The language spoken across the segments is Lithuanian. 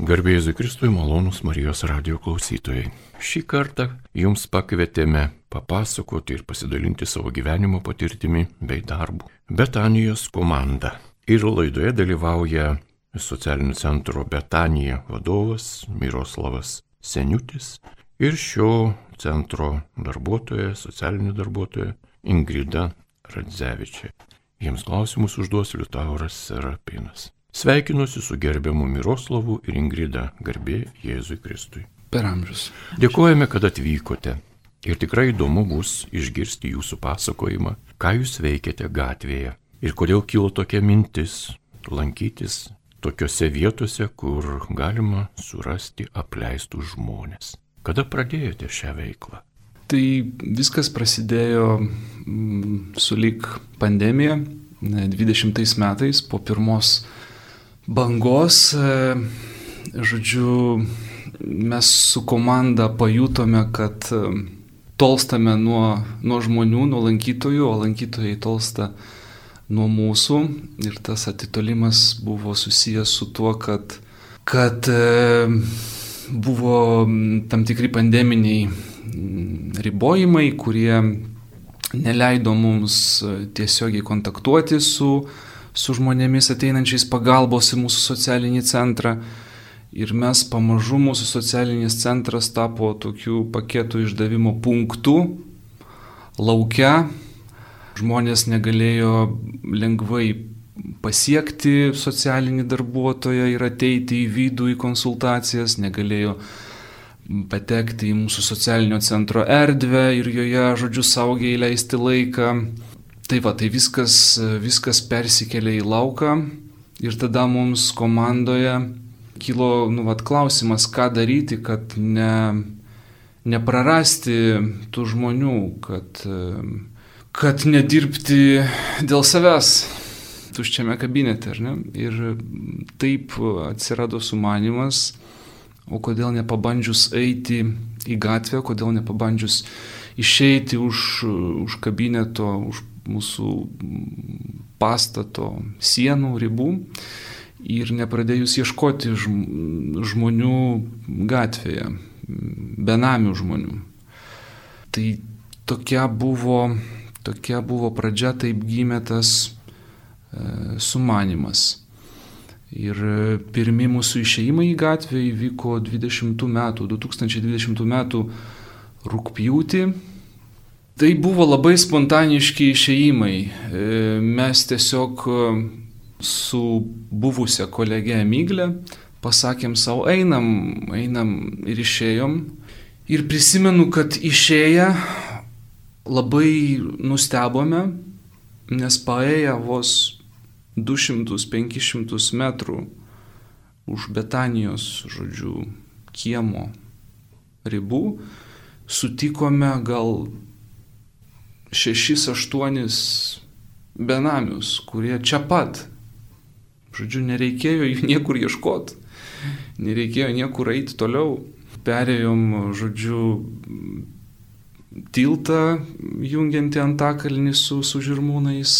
Garbėjai Kristui malonus Marijos radio klausytojai. Šį kartą jums pakvietėme papasakoti ir pasidalinti savo gyvenimo patirtimi bei darbu. Betanijos komanda. Ir laidoje dalyvauja socialinio centro Betanija vadovas Miroslavas Seniutis ir šio centro darbuotoja, socialinė darbuotoja Ingrida Radzevičiai. Jiems klausimus užduos Liutauras Serapinas. Sveikinuosi su gerbiamu Miroslavu ir Ingrida, garbė Jėzui Kristui. Per amžius. Dėkojame, kad atvykote. Ir tikrai įdomu bus išgirsti jūsų pasakojimą, ką jūs veikiate gatvėje ir kodėl kilo tokia mintis lankytis tokiuose vietose, kur galima surasti apleistų žmonės. Kada pradėjote šią veiklą? Tai viskas prasidėjo mm, su lik pandemija 20 metais po pirmos bangos. E, žodžiu, mes su komanda pajutome, kad e, tolstame nuo, nuo žmonių, nuo lankytojų, o lankytojai tolsta nuo mūsų. Ir tas atitolimas buvo susijęs su tuo, kad, kad e, buvo tam tikri pandeminiai ribojimai, kurie neleido mums tiesiogiai kontaktuoti su su žmonėmis ateinančiais pagalbos į mūsų socialinį centrą. Ir mes pamažu mūsų socialinis centras tapo tokių paketų išdavimo punktų laukia. Žmonės negalėjo lengvai pasiekti socialinį darbuotoją ir ateiti į vidų į konsultacijas, negalėjo patekti į mūsų socialinio centro erdvę ir joje, žodžiu, saugiai leisti laiką. Tai va, tai viskas, viskas persikėlė į lauką ir tada mums komandoje kilo, nu, vat, klausimas, ką daryti, kad ne, neprarasti tų žmonių, kad, kad nedirbti dėl savęs tuščiame kabinete, ar ne? Ir taip atsirado sumanimas, o kodėl nepabandžius eiti į gatvę, kodėl nepabandžius išeiti už, už kabineto, už mūsų pastato sienų ribų ir nepradėjus ieškoti žmonių gatvėje, benamių žmonių. Tai tokia buvo, tokia buvo pradžia, taip gimė tas e, sumanimas. Ir pirmi mūsų išeimai į gatvę įvyko 20 metų, 2020 metų rūpjūtį Tai buvo labai spontaniški išeimai. E, mes tiesiog e, su buvusią kolegę Myglę pasakėm savo, einam, einam ir išėjom. Ir prisimenu, kad išėję labai nustebome, nes paėję vos 200-500 metrų už Betanijos, žodžiu, kiemo ribų, sutikome gal šešis, aštuonis benamius, kurie čia pat. Žodžiu, nereikėjo jų niekur ieškoti, nereikėjo niekur eiti toliau. Perėjom, žodžiu, tiltą jungiantį antakalnį su, su žirmūnais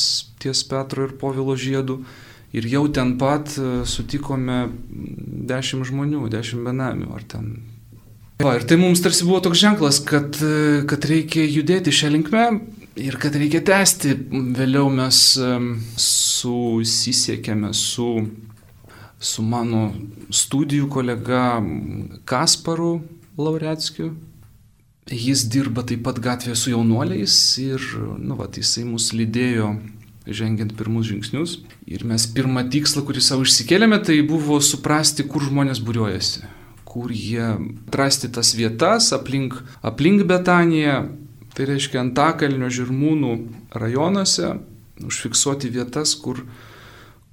ties Petro ir Povilo žiedu. Ir jau ten pat e, sutikome dešimt žmonių, dešimt benamių ar ten. Va, ir tai mums tarsi buvo toks ženklas, kad, e, kad reikia judėti šią linkmę, ir kad reikia tęsti. Vėliau mes susisiekėme su, su mano studijų kolega Kasparu Lauretskiu. Jis dirba taip pat gatvėje su jaunuoliais ir, nu, va, jisai mus lydėjo žengiant pirmus žingsnius. Ir mes pirmą tikslą, kurį savo išsikėlėme, tai buvo suprasti, kur žmonės būriuojasi, kur jie atrasti tas vietas aplink, aplink Betaniją, Tai reiškia Antakalnio žirmūnų rajonuose užfiksuoti vietas, kur,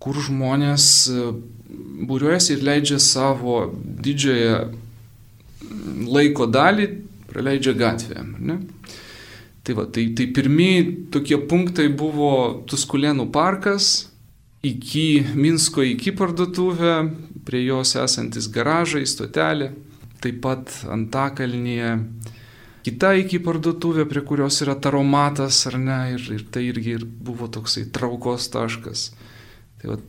kur žmonės e, būriuojasi ir leidžia savo didžiąją laiko dalį, praleidžia gatvėje. Ne? Tai, va, tai, tai pirmie tokie punktai buvo Tuskulėnų parkas, iki Minsko iki parduotuvė, prie jos esantis garažai, stotelė, taip pat Antakalnyje kita iki parduotuvė, prie kurios yra taromatas ar ne, ir, ir tai irgi ir buvo toksai traukos taškas. Tai va,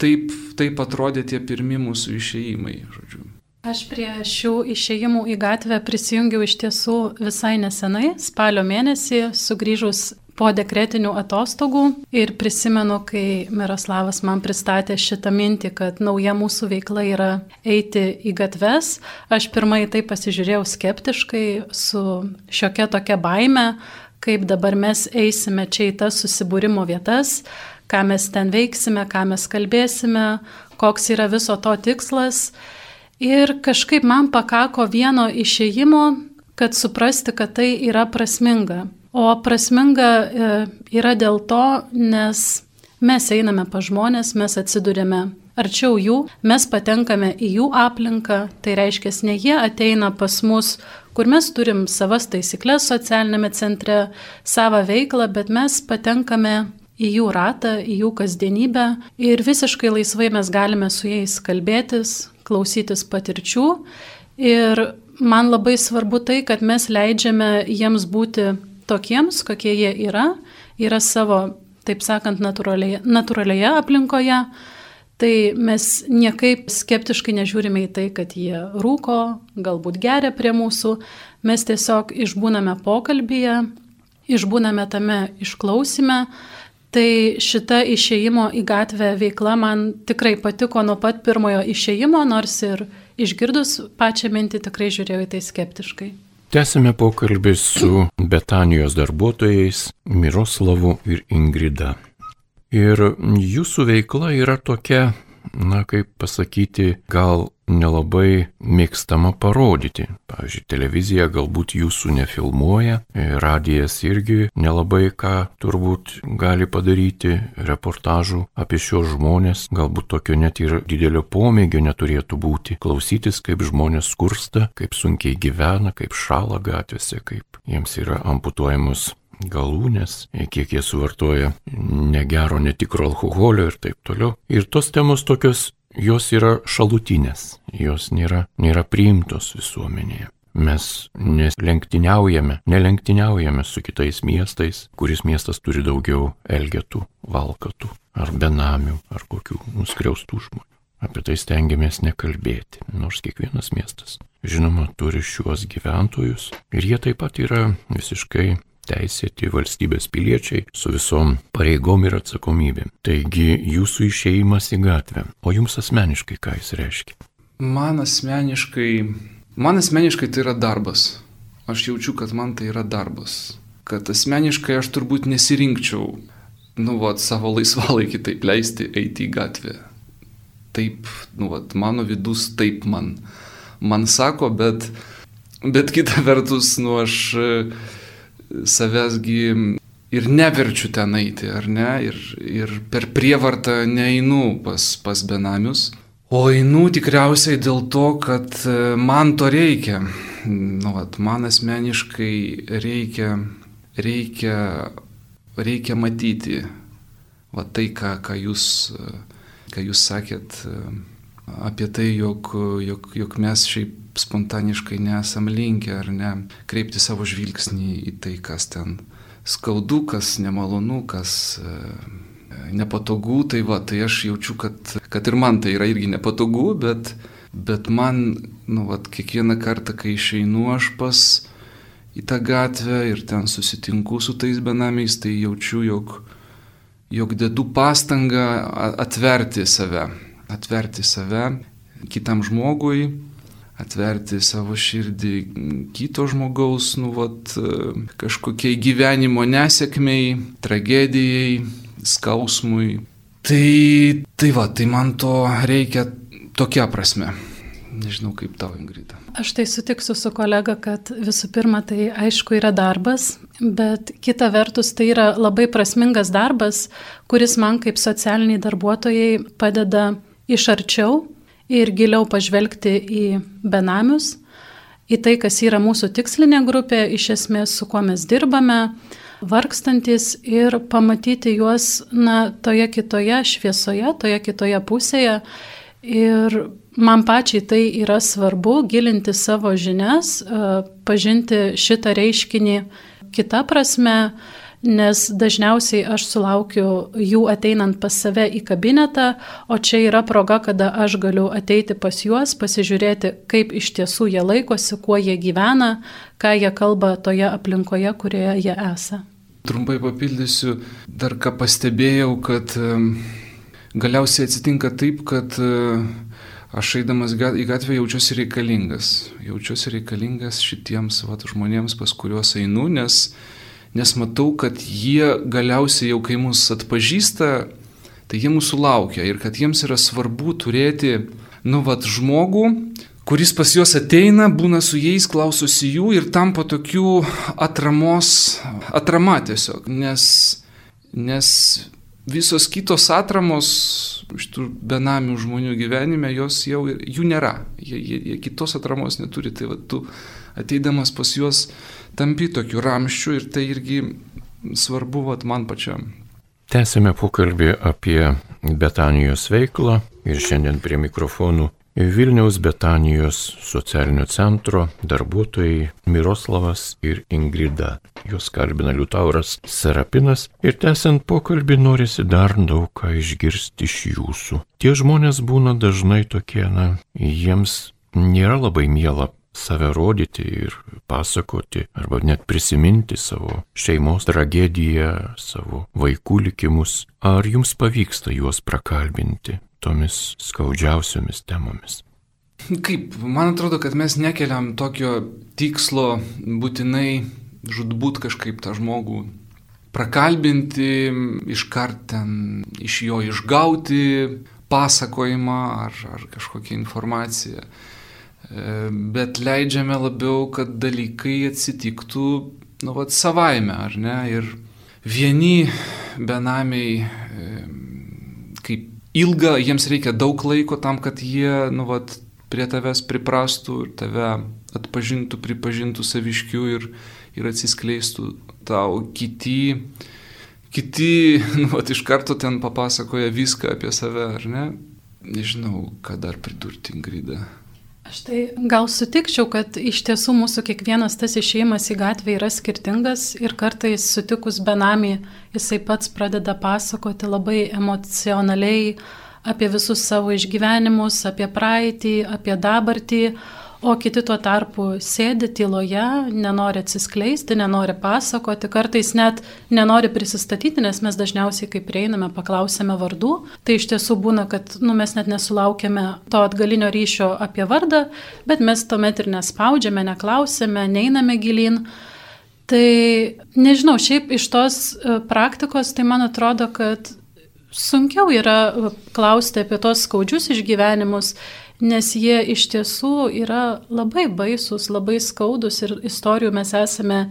taip, taip atrodė tie pirmi mūsų išėjimai, žodžiu. Aš prie šių išėjimų į gatvę prisijungiau iš tiesų visai nesenai, spalio mėnesį, sugrįžus po dekretinių atostogų ir prisimenu, kai Miroslavas man pristatė šitą mintį, kad nauja mūsų veikla yra eiti į gatves, aš pirmai tai pasižiūrėjau skeptiškai, su šiokia tokia baime, kaip dabar mes eisime čia į tas susibūrimo vietas, ką mes ten veiksime, ką mes kalbėsime, koks yra viso to tikslas. Ir kažkaip man pakako vieno išėjimo, kad suprasti, kad tai yra prasminga. O prasminga e, yra dėl to, nes mes einame pa žmonės, mes atsidurėme arčiau jų, mes patenkame į jų aplinką, tai reiškia, ne jie ateina pas mus, kur mes turim savas taisyklės socialinėme centre, savo veiklą, bet mes patenkame į jų ratą, į jų kasdienybę ir visiškai laisvai mes galime su jais kalbėtis, klausytis patirčių. Ir man labai svarbu tai, kad mes leidžiame jiems būti tokiems, kokie jie yra, yra savo, taip sakant, natūralioje, natūralioje aplinkoje. Tai mes niekaip skeptiškai nežiūrime į tai, kad jie rūko, galbūt geria prie mūsų, mes tiesiog išbūname pokalbėje, išbūname tame išklausime, Tai šita išėjimo į gatvę veikla man tikrai patiko nuo pat pirmojo išėjimo, nors ir išgirdus pačią mintį tikrai žiūrėjau į tai skeptiškai. Tęsime pokalbį su Betanijos darbuotojais Miroslavu ir Ingrida. Ir jūsų veikla yra tokia na kaip pasakyti, gal nelabai mėgstama parodyti. Pavyzdžiui, televizija galbūt jūsų nefilmuoja, radijas irgi nelabai ką turbūt gali padaryti, reportažų apie šios žmonės, galbūt tokio net ir didelio pomėgio neturėtų būti. Klausytis, kaip žmonės skursta, kaip sunkiai gyvena, kaip šala gatvėse, kaip jiems yra amputuojamos galūnės, kiek jie suvartoja negero, netikro alkoholio ir taip toliau. Ir tos temos tokios, jos yra šalutinės, jos nėra, nėra priimtos visuomenėje. Mes nelenktyniaujame, nelenktyniaujame su kitais miestais, kuris miestas turi daugiau elgetų, valkatų, ar benamių, ar kokių nuskriaustų žmonių. Apie tai stengiamės nekalbėti, nors kiekvienas miestas, žinoma, turi šiuos gyventojus ir jie taip pat yra visiškai teisėti valstybės piliečiai su visom pareigom ir atsakomybėm. Taigi jūsų išėjimas į gatvę, o jums asmeniškai ką jis reiškia? Man asmeniškai, man asmeniškai tai yra darbas. Aš jaučiu, kad man tai yra darbas. Kad asmeniškai aš turbūt nesirinkčiau, nu, vat, savo laisvalaikį taip leisti eiti į gatvę. Taip, nu, vat, mano vidus taip man, man sako, bet, bet kita vertus, nu, aš savęsgi ir neverčiu ten eiti, ar ne, ir, ir per prievartą neinu pas, pas benamius, o einu tikriausiai dėl to, kad e, man to reikia. Nu, vat, man asmeniškai reikia, reikia, reikia matyti va, tai, ką, ką, jūs, ką jūs sakėt e, apie tai, jog, jog, jog mes šiaip spontaniškai nesam linkę ar ne kreipti savo žvilgsnį į tai, kas ten skaudu, kas nemalonu, kas e, nepatogu, tai va, tai aš jaučiu, kad, kad ir man tai yra irgi nepatogu, bet, bet man, nu, va, kiekvieną kartą, kai išeinu aš pas į tą gatvę ir ten susitinku su tais benamiais, tai jaučiu, jog, jog dedu pastangą atverti save, atverti save kitam žmogui, atverti savo širdį kito žmogaus, nu, vat, kažkokiai gyvenimo nesėkmiai, tragedijai, skausmui. Tai, tai va, tai man to reikia tokia prasme. Nežinau, kaip tau, Ingrida. Aš tai sutiksiu su kolega, kad visų pirma, tai aišku yra darbas, bet kita vertus tai yra labai prasmingas darbas, kuris man kaip socialiniai darbuotojai padeda iš arčiau ir giliau pažvelgti į benamius, į tai, kas yra mūsų tikslinė grupė, iš esmės su kuo mes dirbame, vargstantis ir pamatyti juos na, toje kitoje šviesoje, toje kitoje pusėje. Ir man pačiai tai yra svarbu gilinti savo žinias, pažinti šitą reiškinį kitą prasme, nes dažniausiai aš sulaukiu jų ateinant pas save į kabinetą, o čia yra proga, kada aš galiu ateiti pas juos, pasižiūrėti, kaip iš tiesų jie laikosi, kuo jie gyvena, ką jie kalba toje aplinkoje, kurioje jie esą. Trumpai papildysiu, dar ką pastebėjau, kad galiausiai atsitinka taip, kad aš eidamas į gatvę jaučiuosi reikalingas. Jaučiuosi reikalingas šitiems vat, žmonėms, pas kuriuos einu, nes nes matau, kad jie galiausiai jau kai mus atpažįsta, tai jie mūsų laukia ir kad jiems yra svarbu turėti, nu, vad, žmogų, kuris pas juos ateina, būna su jais, klausosi jų ir tampa tokių atramos, atrama tiesiog, nes, nes visos kitos atramos iš tų benamių žmonių gyvenime, jos jau jų nėra, jie, jie, jie kitos atramos neturi, tai va tu ateidamas pas juos tampi tokiu ramščiu ir tai irgi svarbu vat, man pačiam. Tęsime pokalbį apie Betanijos veiklą ir šiandien prie mikrofonų Vilniaus Betanijos socialinio centro darbuotojai Miroslavas ir Ingrida. Jos kalbina Liutauras Serapinas ir tęsiant pokalbį norisi dar daug ką išgirsti iš jūsų. Tie žmonės būna dažnai tokie, na, jiems nėra labai miela save rodyti ir pasakoti arba net prisiminti savo šeimos tragediją, savo vaikų likimus. Ar jums pavyksta juos prakalbinti tomis skaudžiausiomis temomis? Kaip, man atrodo, kad mes nekeliam tokio tikslo būtinai žudbūt kažkaip tą žmogų prakalbinti, iškart ten iš jo išgauti pasakojimą ar, ar kažkokią informaciją. Bet leidžiame labiau, kad dalykai atsitiktų, nu, vat, savaime, ar ne? Ir vieni benamiai, kaip ilga, jiems reikia daug laiko tam, kad jie, nu, vat, prie tavęs priprastų ir tave atpažintų, pripažintų saviškių ir, ir atsiskleistų tau. Kiti, kiti, nu, vat, iš karto ten papasakoja viską apie save, ar ne? Nežinau, ką dar pridurti, Ingrida. Aš tai gal sutikčiau, kad iš tiesų mūsų kiekvienas tas išėjimas į gatvę yra skirtingas ir kartais sutikus benamį jisai pats pradeda pasakoti labai emocionaliai apie visus savo išgyvenimus, apie praeitį, apie dabartį, o kiti tuo tarpu sėdi tyloje, nenori atsiskleisti, nenori pasakoti, kartais net nenori prisistatyti, nes mes dažniausiai, kai prieiname, paklausėme vardų, tai iš tiesų būna, kad nu, mes net nesulaukėme to atgalinio ryšio apie vardą, bet mes tuomet ir nespaudžiame, neklausėme, neiname gilin. Tai nežinau, šiaip iš tos e, praktikos, tai man atrodo, kad sunkiau yra e, klausti apie tos skaudžius išgyvenimus nes jie iš tiesų yra labai baisus, labai skaudus ir istorijų mes esame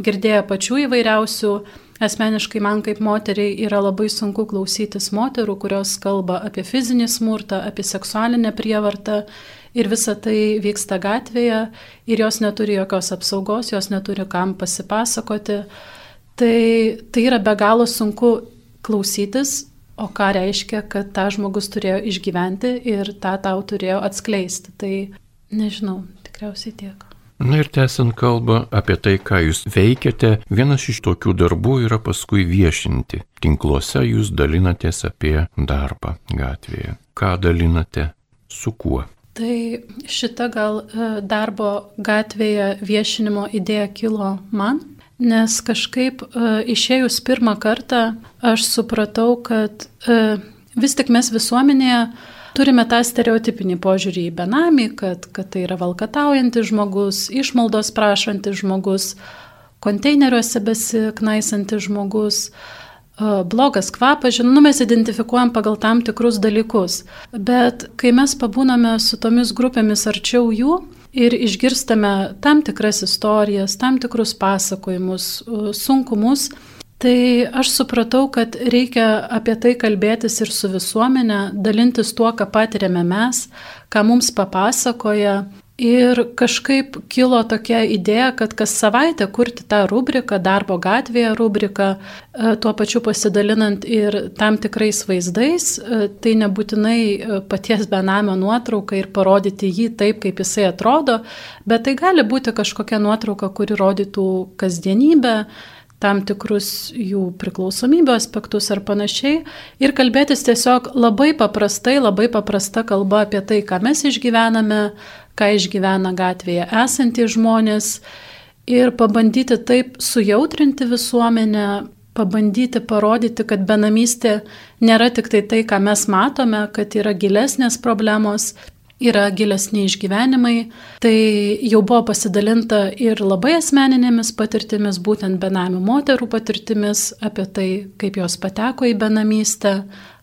girdėję pačių įvairiausių. Asmeniškai man kaip moteriai yra labai sunku klausytis moterų, kurios kalba apie fizinį smurtą, apie seksualinę prievartą ir visa tai vyksta gatvėje ir jos neturi jokios apsaugos, jos neturi kam pasipasakoti. Tai, tai yra be galo sunku klausytis O ką reiškia, kad tą žmogus turėjo išgyventi ir tą tau turėjo atskleisti. Tai nežinau, tikriausiai tiek. Na ir tęsiant kalbą apie tai, ką jūs veikiate, vienas iš tokių darbų yra paskui viešinti. Tinkluose jūs dalinatės apie darbą gatvėje. Ką dalinate, su kuo? Tai šita gal e, darbo gatvėje viešinimo idėja kilo man, Nes kažkaip uh, išėjus pirmą kartą aš supratau, kad uh, vis tik mes visuomenėje turime tą stereotipinį požiūrį į benamį, kad, kad tai yra valkataujantis žmogus, išmaldos prašantis žmogus, konteineriuose besiknaisantis žmogus, uh, blogas kvapas, žinoma, nu, mes identifikuojam pagal tam tikrus dalykus. Bet kai mes pabūname su tomis grupėmis arčiau jų, ir išgirstame tam tikras istorijas, tam tikrus pasakojimus, sunkumus, tai aš supratau, kad reikia apie tai kalbėtis ir su visuomenė, dalintis tuo, ką patiriame mes, ką mums papasakoja Ir kažkaip kilo tokia idėja, kad kas savaitę kurti tą rubriką, darbo gatvėje rubriką, e, tuo pačiu pasidalinant ir tam tikrais vaizdais, e, tai nebūtinai e, paties benamio nuotrauka ir parodyti jį taip, kaip jisai atrodo, bet tai gali būti kažkokia nuotrauka, kuri rodytų kasdienybę, tam tikrus jų priklausomybę aspektus ar panašiai. Ir kalbėtis tiesiog labai paprastai, labai paprasta kalba apie tai, ką mes išgyvename, ką išgyvena gatvėje esantys žmonės. Ir pabandyti taip sujautrinti visuomenę, pabandyti parodyti, kad benamystė nėra tik tai tai, ką mes matome, kad yra gilesnės problemos, yra gilesni išgyvenimai. Tai jau buvo pasidalinta ir labai asmeninėmis patirtimis, būtent benamių moterų patirtimis apie tai, kaip jos pateko į benamystę,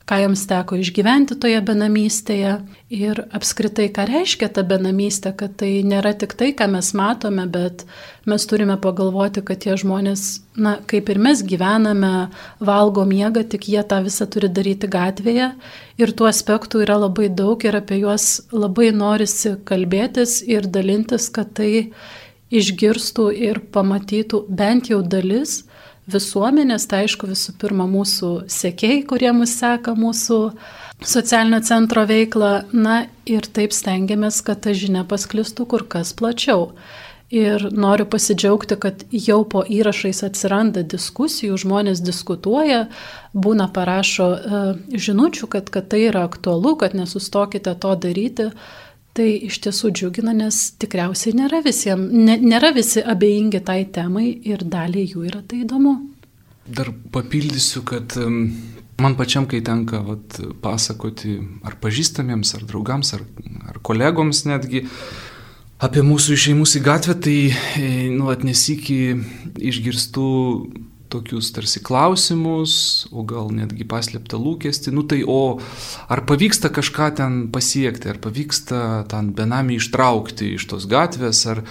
ką joms teko išgyventi toje benamystėje. Ir apskritai, ką reiškia ta benamystė, kad tai nėra tik tai, ką mes matome, bet mes turime pagalvoti, kad tie žmonės, na, kaip ir mes gyvename, valgo miegą, tik jie tą visą turi daryti gatvėje. Ir tų aspektų yra labai daug ir apie juos labai norisi kalbėtis ir dalintis, kad tai išgirstų ir pamatytų bent jau dalis visuomenės, tai aišku visų pirma mūsų sėkiai, kurie mus seka mūsų socialinio centro veiklą, na ir taip stengiamės, kad ta žinia pasklistų kur kas plačiau. Ir noriu pasidžiaugti, kad jau po įrašais atsiranda diskusijų, žmonės diskutuoja, būna parašo e, žinučių, kad, kad tai yra aktualu, kad nesustokite to daryti. Tai iš tiesų džiugina, nes tikriausiai nėra, visiem, ne, nėra visi abejingi tai temai ir daliai jų yra tai įdomu. Dar papildysiu, kad man pačiam, kai tenka vat, pasakoti ar pažįstamiems, ar draugams, ar, ar kolegoms netgi apie mūsų išėjimus į gatvę, tai e, nu, nesikį išgirstu tokius tarsi klausimus, o gal netgi paslėptą lūkestį, nu tai o ar pavyksta kažką ten pasiekti, ar pavyksta ten benamį ištraukti iš tos gatvės, ar,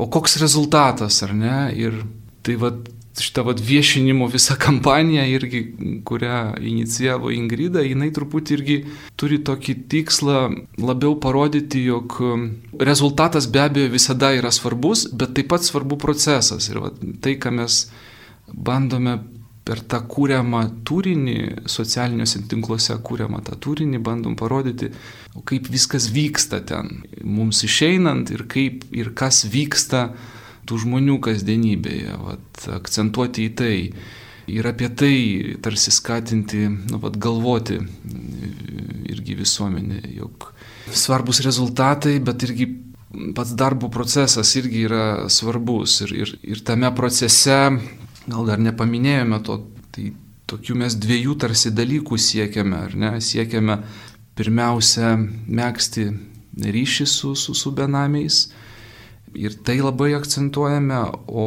o koks rezultatas, ar ne? Ir tai vad šitą vat, viešinimo visą kampaniją, irgi, kurią inicijavo Ingrida, jinai truputį irgi turi tokį tikslą labiau parodyti, jog rezultatas be abejo visada yra svarbus, bet taip pat svarbu procesas. Ir vat, tai, ką mes bandome per tą kūriamą turinį, socialiniuose tinkluose kūriamą tą turinį, bandom parodyti, kaip viskas vyksta ten, mums išeinant ir kaip ir kas vyksta tų žmonių kasdienybėje, vat, akcentuoti į tai. Ir apie tai tarsi skatinti, nu, vat, galvoti irgi visuomenė, jog svarbus rezultatai, bet irgi pats darbo procesas irgi yra svarbus. Ir, ir, ir tame procese gal dar nepaminėjome to, tai tokių mes dviejų tarsi dalykų siekiame, ar ne? Siekiame pirmiausia mėgsti ryšį su, su, su benamiais ir tai labai akcentuojame, o,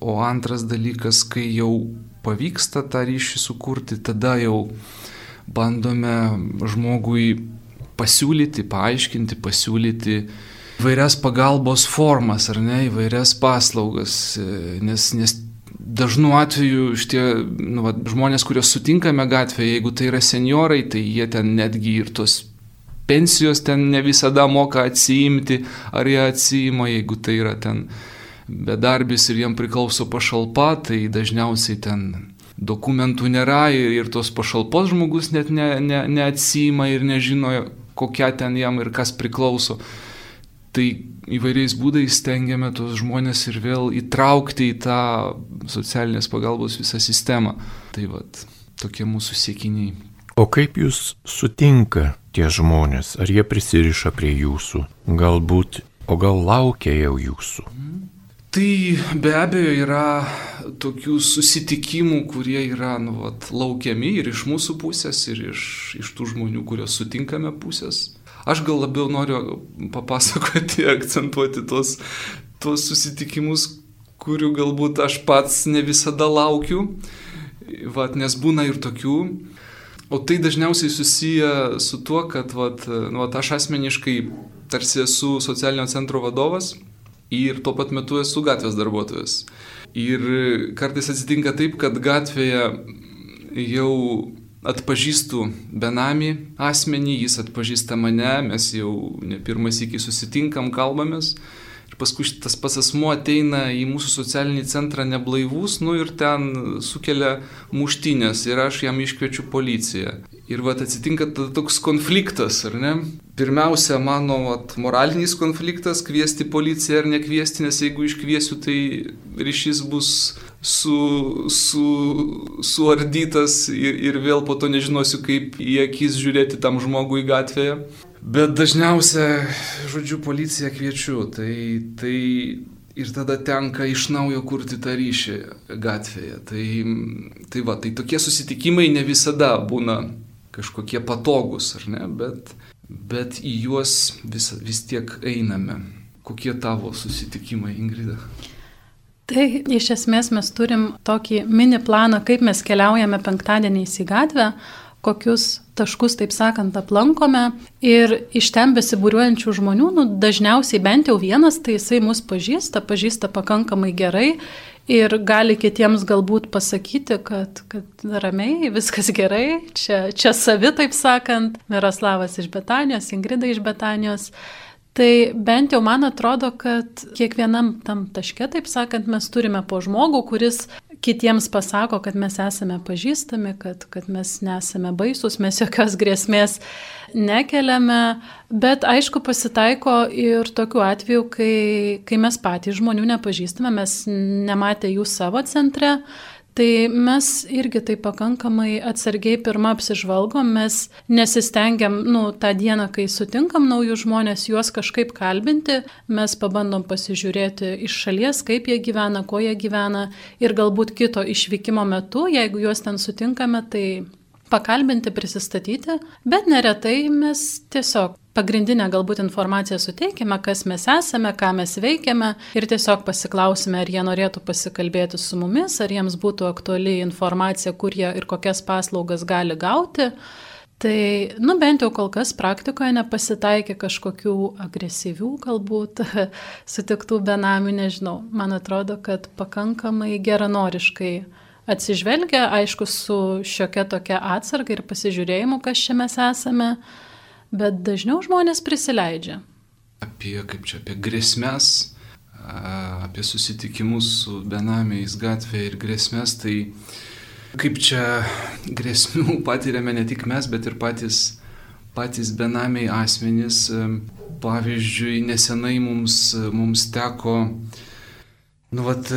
o antras dalykas, kai jau pavyksta tą ryšį sukurti, tada jau bandome žmogui pasiūlyti, paaiškinti, pasiūlyti įvairias pagalbos formas ar ne, įvairias paslaugas, nes, nes dažnu atveju šitie nu, va, žmonės, kuriuos sutinkame gatvėje, jeigu tai yra seniorai, tai jie ten netgi ir tos pensijos ten ne visada moka atsiimti, ar jie atsiima, jeigu tai yra ten bedarbis ir jiem priklauso pašalpa, tai dažniausiai ten dokumentų nėra ir, ir tos pašalpos žmogus net ne, ne, neatsima ir nežino, kokia ten jam ir kas priklauso. Tai įvairiais būdais stengiame tos žmonės ir vėl įtraukti į tą socialinės pagalbos visą sistemą. Tai vad, tokie mūsų siekiniai. O kaip jūs sutinka tie žmonės? Ar jie prisiriša prie jūsų? Galbūt, o gal laukia jau jūsų? Tai be abejo yra tokių susitikimų, kurie yra nu, vat, laukiami ir iš mūsų pusės, ir iš, iš tų žmonių, kuriuos sutinkame pusės. Aš gal labiau noriu papasakoti, akcentuoti tos, tos susitikimus, kurių galbūt aš pats ne visada laukiu, vat, nes būna ir tokių. O tai dažniausiai susiję su tuo, kad vat, nu, vat, aš asmeniškai tarsi esu socialinio centro vadovas ir tuo pat metu esu gatvės darbuotojas. Ir kartais atsitinka taip, kad gatvėje jau atpažįstu benamį asmenį, jis atpažįsta mane, mes jau ne pirmas iki susitinkam, kalbamės. Ir paskui tas pats asmuo ateina į mūsų socialinį centrą neblaivus, nu ir ten sukelia muštinės ir aš jam iškviečiu policiją. Ir va atsitinka toks konfliktas, ar ne? Pirmiausia, mano vat, moralinis konfliktas - kviesti policiją ar nekviesti, nes jeigu iškviesiu, tai ryšys bus su, su, suardytas ir, ir vėl po to nežinosiu, kaip į akis žiūrėti tam žmogui gatvėje. Bet dažniausia, žodžiu, policiją kviečiu, tai, tai ir tada tenka iš naujo kurti tą ryšį gatvėje. Tai, tai va, tai tokie susitikimai ne visada būna kažkokie patogus, ar ne, bet, bet į juos vis, vis tiek einame. Kokie tavo susitikimai, Ingrida? Tai iš esmės mes turim tokį mini planą, kaip mes keliaujame penktadieniais į gatvę, kokius taškus, taip sakant, aplankome ir iš ten besibūriuojančių žmonių, nu, dažniausiai bent jau vienas, tai jisai mus pažįsta, pažįsta pakankamai gerai ir gali kitiems galbūt pasakyti, kad, kad ramiai, viskas gerai, čia, čia savi, taip sakant, Miroslavas iš Betanijos, Ingrida iš Betanijos. Tai bent jau man atrodo, kad kiekvienam tam taške, taip sakant, mes turime po žmogų, kuris kitiems pasako, kad mes esame pažįstami, kad, kad mes nesame baisus, mes jokios grėsmės nekeliame, bet aišku pasitaiko ir tokiu atveju, kai, kai mes patys žmonių nepažįstame, mes nematė jų savo centre Tai mes irgi tai pakankamai atsargiai pirmą apsižvalgom, mes nesistengiam, nu, tą dieną, kai sutinkam naujus žmonės, juos kažkaip kalbinti, mes pabandom pasižiūrėti iš šalies, kaip jie gyvena, ko jie gyvena ir galbūt kito išvykimo metu, jeigu juos ten sutinkame, tai pakalbinti, prisistatyti, bet neretai mes tiesiog pagrindinę galbūt informaciją suteikime, kas mes esame, ką mes veikiame ir tiesiog pasiklausime, ar jie norėtų pasikalbėti su mumis, ar jiems būtų aktuali informacija, kur jie ir kokias paslaugas gali gauti. Tai, nu bent jau kol kas praktikoje nepasitaikė kažkokių agresyvių galbūt sutiktų benamių, nežinau. Man atrodo, kad pakankamai geranoriškai atsižvelgia, aišku, su šiokia tokia atsarga ir pasižiūrėjimu, kas čia mes esame bet dažniau žmonės prisileidžia. Apie, kaip čia, apie grėsmės, apie susitikimus su benamiais gatvėje ir grėsmės, tai kaip čia grėsmių patiriame ne tik mes, bet ir patys, patys benamiai asmenys. Pavyzdžiui, nesenai mums, mums teko nu, vat,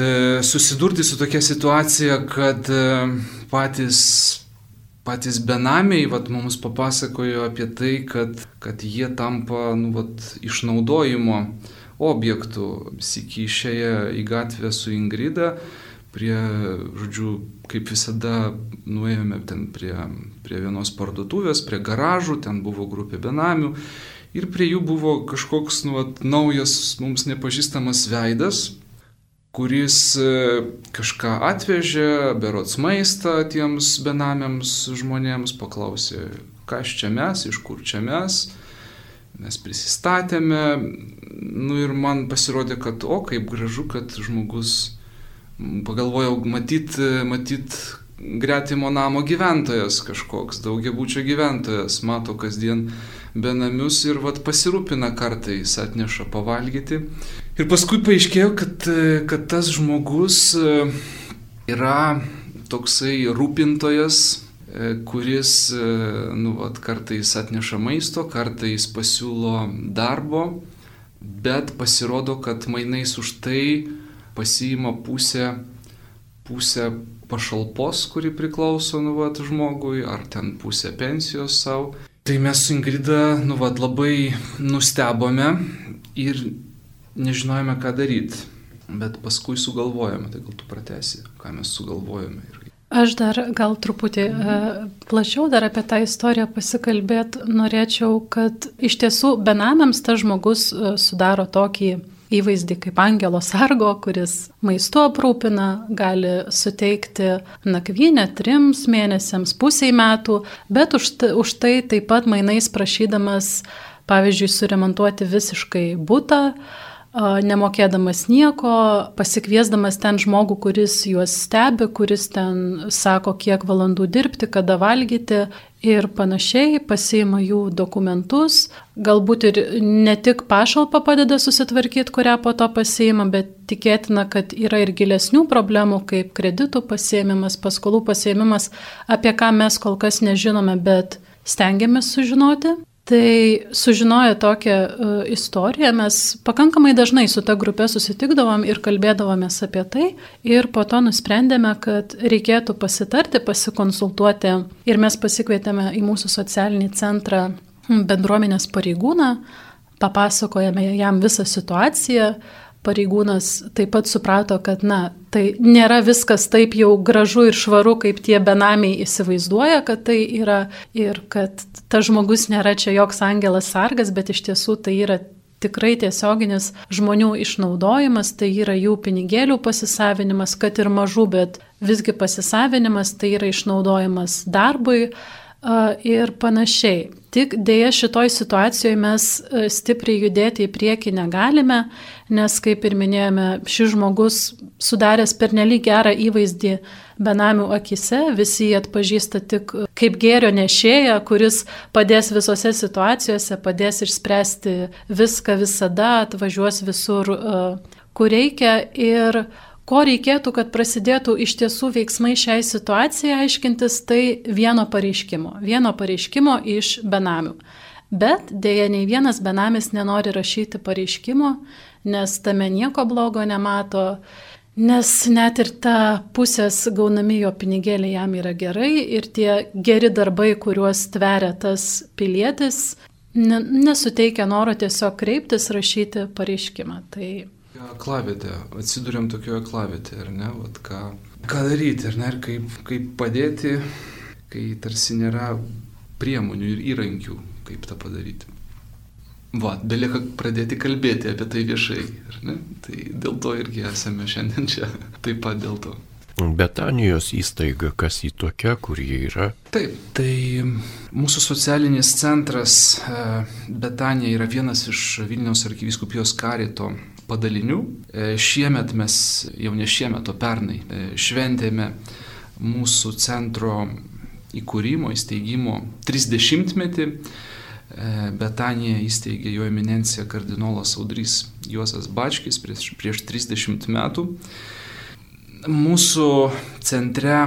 susidurti su tokia situacija, kad patys patys benamiai vat, mums papasakojo apie tai, kad, kad jie tampa nu, vat, išnaudojimo objektų. Siki išėję į gatvę su Ingrida, prie, žodžiu, kaip visada nuėjome ten prie, prie vienos parduotuvės, prie garažų, ten buvo grupė benamių. Ir prie jų buvo kažkoks nu, vat, naujas mums nepažįstamas veidas, kuris e, kažką atvežė, berots maistą tiems benamiams žmonėms, paklausė, kas čia mes, iš kur čia mes. Mes prisistatėme, nu ir man pasirodė, kad o kaip gražu, kad žmogus, pagalvojau, matyt, matyt, gretimo namo gyventojas kažkoks, daugiabučio gyventojas, mato kasdien benamius ir vat pasirūpina kartais, atneša pavalgyti. Ir paskui paaiškėjo, kad, kad tas žmogus e, yra toksai rūpintojas, e, kuris e, nu, vat, kartais atneša maisto, kartais pasiūlo darbo, bet pasirodo, kad mainais už tai pasiima pusę, pusę pašalpos, kuri priklauso nu, vat, žmogui, ar ten pusę pensijos savo. Tai mes su Ingrida nu, vat, labai nustebome ir nežinojome, ką daryti, bet paskui sugalvojome, tai gal tu pratesi, ką mes sugalvojome. Ir... Aš dar gal truputį uh, plačiau dar apie tą istoriją pasikalbėt norėčiau, kad iš tiesų benamiams tas žmogus uh, sudaro tokį įvaizdį kaip angelo sargo, kuris maistu aprūpina, gali suteikti nakvynę trims mėnesiams, pusiai metų, bet už, už tai taip pat mainais prašydamas, pavyzdžiui, suremontuoti visiškai būtą, nemokėdamas nieko, pasikviesdamas ten žmogų, kuris juos stebi, kuris ten sako, kiek valandų dirbti, kada valgyti ir panašiai, pasiima jų dokumentus, galbūt ir ne tik pašalpa padeda susitvarkyti, kurią po to pasiima, bet tikėtina, kad yra ir gilesnių problemų, kaip kreditų pasiėmimas, paskolų pasiėmimas, apie ką mes kol kas nežinome, bet stengiamės sužinoti. Tai sužinoję tokią uh, istoriją, mes pakankamai dažnai su ta grupė susitikdavom ir kalbėdavomės apie tai ir po to nusprendėme, kad reikėtų pasitarti, pasikonsultuoti ir mes pasikvietėme į mūsų socialinį centrą bendruomenės pareigūną, papasakojame jam visą situaciją, pareigūnas taip pat suprato, kad, na, tai nėra viskas taip jau gražu ir švaru, kaip tie benamiai įsivaizduoja, kad tai yra ir kad tas žmogus nėra čia joks angelas sargas, bet iš tiesų tai yra tikrai tiesioginis žmonių išnaudojimas, tai yra jų pinigėlių pasisavinimas, kad ir mažų, bet visgi pasisavinimas, tai yra išnaudojimas darbui ir panašiai. Tik dėja šitoj situacijoje mes stipriai judėti į priekį negalime, nes, kaip ir minėjome, šis žmogus sudaręs pernelyg gerą įvaizdį benamių akise, visi jį atpažįsta tik kaip gėrio nešėją, kuris padės visose situacijose, padės išspręsti viską visada, atvažiuos visur, kur reikia ir ko reikėtų, kad prasidėtų iš tiesų veiksmai šiai situacijai aiškintis, tai vieno pareiškimo. Vieno pareiškimo iš benamių. Bet dėja, nei vienas benamis nenori rašyti pareiškimo, nes tame nieko blogo nemato, nes net ir ta pusės gaunami jo pinigėliai jam yra gerai ir tie geri darbai, kuriuos tveria tas pilietis, nesuteikia noro tiesiog kreiptis, rašyti pareiškimą. Tai Aklavėte, atsidūrėm tokioje aklavėte, ar ne, Vat ką, ką daryti, ar ne, ir kaip, kaip padėti, kai tarsi nėra priemonių ir įrankių, kaip tą padaryti. Va, belieka pradėti kalbėti apie tai viešai, ar ne? Tai dėl to irgi esame šiandien čia, taip pat dėl to. Betanijos įstaiga, kas į tokia, kur jie yra? Taip, tai mūsų socialinis centras e, Betanija yra vienas iš Vilniaus arkiviskupijos karito padalinių. E, šiemet mes, jau ne šiemet, o pernai, e, šventėme mūsų centro įkūrimo, įsteigimo 30-metį. E, Betanija įsteigė jo eminencija kardinolas Audrys Juozas Bačkis prieš, prieš 30 metų. Mūsų centre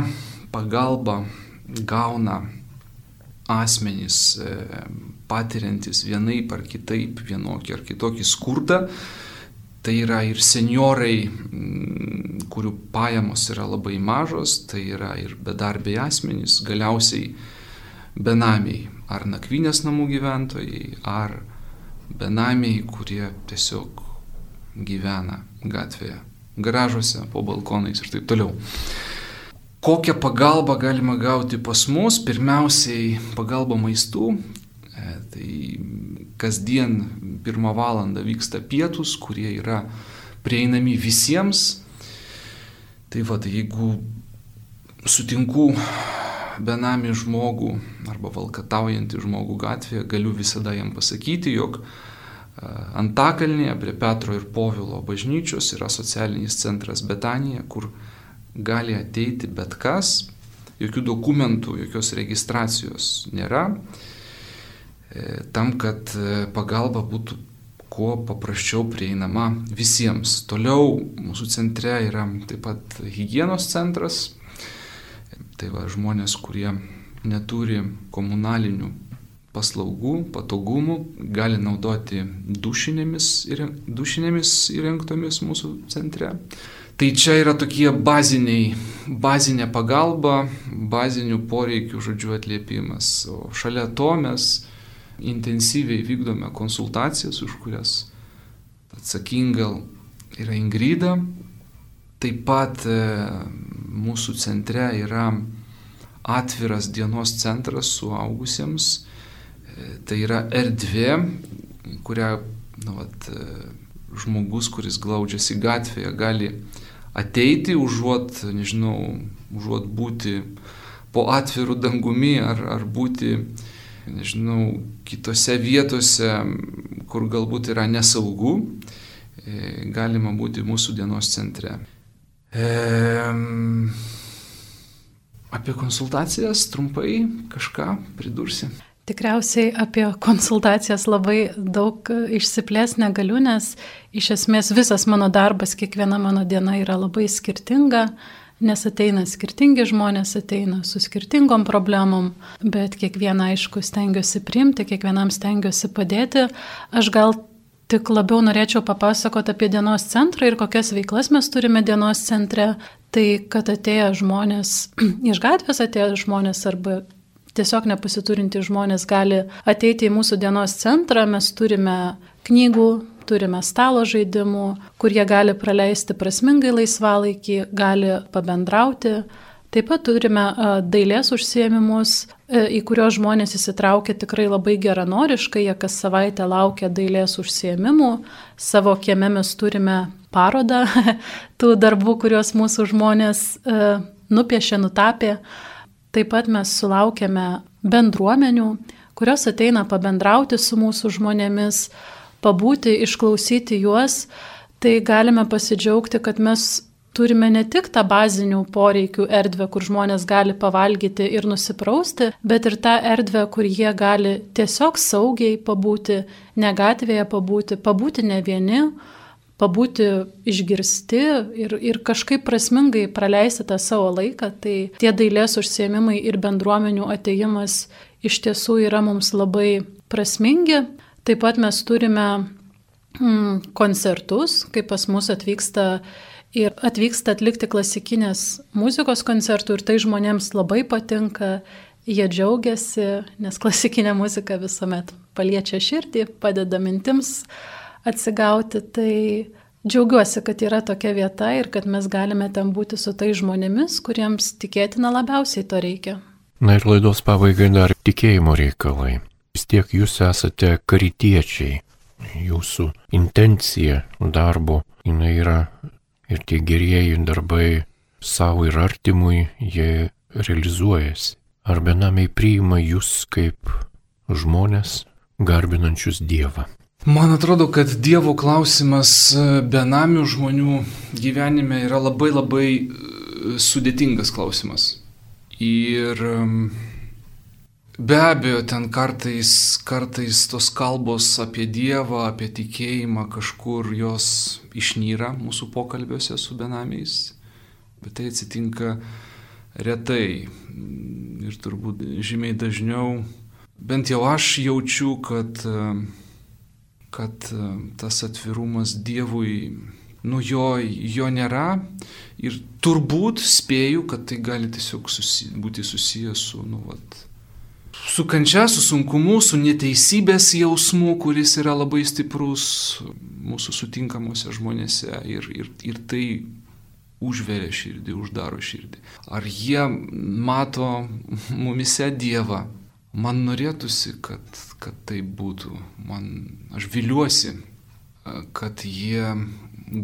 pagalba gauna asmenys patiriantis vienaip ar kitaip vienokį ar kitokį skurdą, Tai yra ir seniorai, mm, kurių pajamos yra labai mažos, tai yra ir bedarbiai asmenys, galiausiai benamiai, ar nakvynės namų gyventojai, ar benamiai, kurie tiesiog gyvena gatvėje, garažuose, po balkonais ir taip toliau. Kokią pagalbą galima gauti pas mus? Pirmiausiai pagalba maistų, e, tai kasdien pirmą valandą vyksta pietus, kurie yra prieinami visiems. Tai va, tai jeigu sutinku benamį žmogų arba valkataujantį žmogų gatvėje, galiu visada jam pasakyti, jog Antakalnėje prie Petro ir Povilo bažnyčios yra socialinis centras Betanija, kur gali ateiti bet kas, jokių dokumentų, jokios registracijos nėra. E, tam, kad e, pagalba būtų kuo paprasčiau prieinama visiems. Toliau mūsų centre yra taip pat hygienos centras. Tai va žmonės, kurie neturi komunalinių paslaugų, patogumų, gali naudoti dušinėmis, dušinėmis įrengtomis mūsų centre. Tai čia yra tokie baziniai, bazinė pagalba, bazinių poreikių, žodžiu, atliepimas. O šalia to mes intensyviai vykdome konsultacijas, už kurias atsakinga yra Ingrida. Taip pat e, mūsų centre yra atviras dienos centras suaugusiems. E, tai yra erdvė, kurią nu, vat, e, žmogus, kuris glaudžiasi gatvėje, gali ateiti, užuot, nežinau, užuot būti po atvirų dangumi ar, ar būti nežinau, kitose vietose, kur galbūt yra nesaugu, e, galima būti mūsų dienos centre. E, apie konsultacijas trumpai kažką pridursi. Tikriausiai apie konsultacijas labai daug išsiplės negaliu, nes iš esmės visas mano darbas, kiekviena mano diena yra labai skirtinga nes ateina skirtingi žmonės, ateina su skirtingom problemom, bet kiekvieną aišku stengiuosi priimti, kiekvienam stengiuosi padėti. Aš gal tik labiau norėčiau papasakoti apie dienos centrą ir kokias veiklas mes turime dienos centre. Tai, kad atėję žmonės iš gatvės, atėję žmonės arba tiesiog nepasiturintys žmonės gali ateiti į mūsų dienos centrą, mes turime knygų, turime stalo žaidimų, kur jie gali praleisti prasmingai laisvalaikį, gali pabendrauti. Taip pat turime dailės užsiemimus, į kuriuos žmonės įsitraukia tikrai labai geranoriškai, jie kas savaitę laukia dailės užsiemimų. Savo kieme mes turime parodą tų darbų, kuriuos mūsų žmonės nupiešė, nutapė. Taip pat mes sulaukėme bendruomenių, kurios ateina pabendrauti su mūsų žmonėmis, pabūti, išklausyti juos, tai galime pasidžiaugti, kad mes turime ne tik tą bazinių poreikių erdvę, kur žmonės gali pavalgyti ir nusiprausti, bet ir tą erdvę, kur jie gali tiesiog saugiai pabūti, ne gatvėje pabūti, pabūti ne vieni, pabūti išgirsti ir, ir kažkaip prasmingai praleisti tą savo laiką, tai tie dailės užsiemimai ir bendruomenių ateimas iš tiesų yra mums labai prasmingi. Taip pat mes turime mm, koncertus, kai pas mus atvyksta ir atvyksta atlikti klasikinės muzikos koncertų ir tai žmonėms labai patinka, jie džiaugiasi, nes klasikinė muzika visuomet paliečia širdį, padeda mintims atsigauti. Tai džiaugiuosi, kad yra tokia vieta ir kad mes galime ten būti su tai žmonėmis, kuriems tikėtina labiausiai to reikia. Na ir laidos pabaigai dar tikėjimo reikalai. Vis tiek jūs esate karitiečiai. Jūsų intencija darbo, jinai yra ir tie gerieji darbai savo ir artimui, jie realizuojasi. Ar benamiai priima jūs kaip žmonės garbinančius Dievą? Man atrodo, kad Dievo klausimas benamių žmonių gyvenime yra labai labai e, sudėtingas klausimas. Ir be abejo, ten kartais, kartais tos kalbos apie Dievą, apie tikėjimą kažkur jos išnyra mūsų pokalbiuose su benamiais, bet tai atsitinka retai ir turbūt žymiai dažniau. Bent jau aš jaučiu, kad kad tas atvirumas Dievui, nu jo, jo nėra ir turbūt spėju, kad tai gali tiesiog susi, būti susijęs su, nu, vat, su kančia, su sunkumu, su neteisybės jausmu, kuris yra labai stiprus mūsų sutinkamuose žmonėse ir, ir, ir tai užveria širdį, uždaro širdį. Ar jie mato mumise Dievą? Man norėtųsi, kad, kad tai būtų. Man, aš viliuosi, kad jie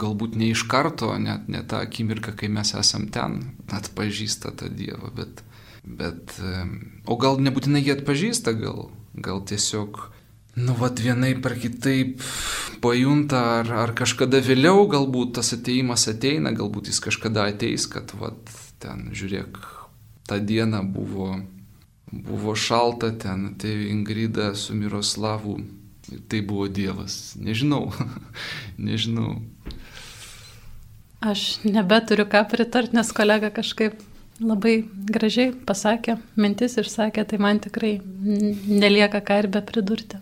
galbūt ne iš karto, net ne tą akimirką, kai mes esam ten, atpažįsta tą Dievą, bet, bet o gal nebūtinai jie atpažįsta, gal, gal tiesiog, nu, vad vienai par kitaip pajunta, ar, ar kažkada vėliau galbūt tas ateimas ateina, galbūt jis kažkada ateis, kad, vad, ten, žiūrėk, tą dieną buvo Buvo šalta ten, atėjo Ingrida su Miroslavu. Tai buvo Dievas. Nežinau. Nežinau. Aš nebeturiu ką pritarti, nes kolega kažkaip labai gražiai pasakė, mintis išsakė, tai man tikrai nelieka ką ir be pridurti.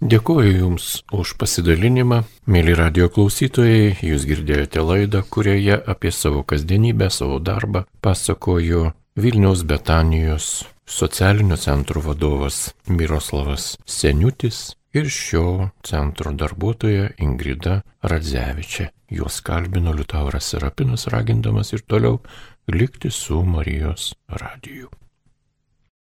Dėkuoju Jums už pasidalinimą. Mėly radio klausytojai, Jūs girdėjote laidą, kurioje apie savo kasdienybę, savo darbą pasakoju Vilniaus Betanijos socialinio centro vadovas Miroslavas Seniutis ir šio centro darbuotoja Ingrida Radzevičia. Juos kalbino Liutauras Serapinas, ragindamas ir toliau likti su Marijos radiju.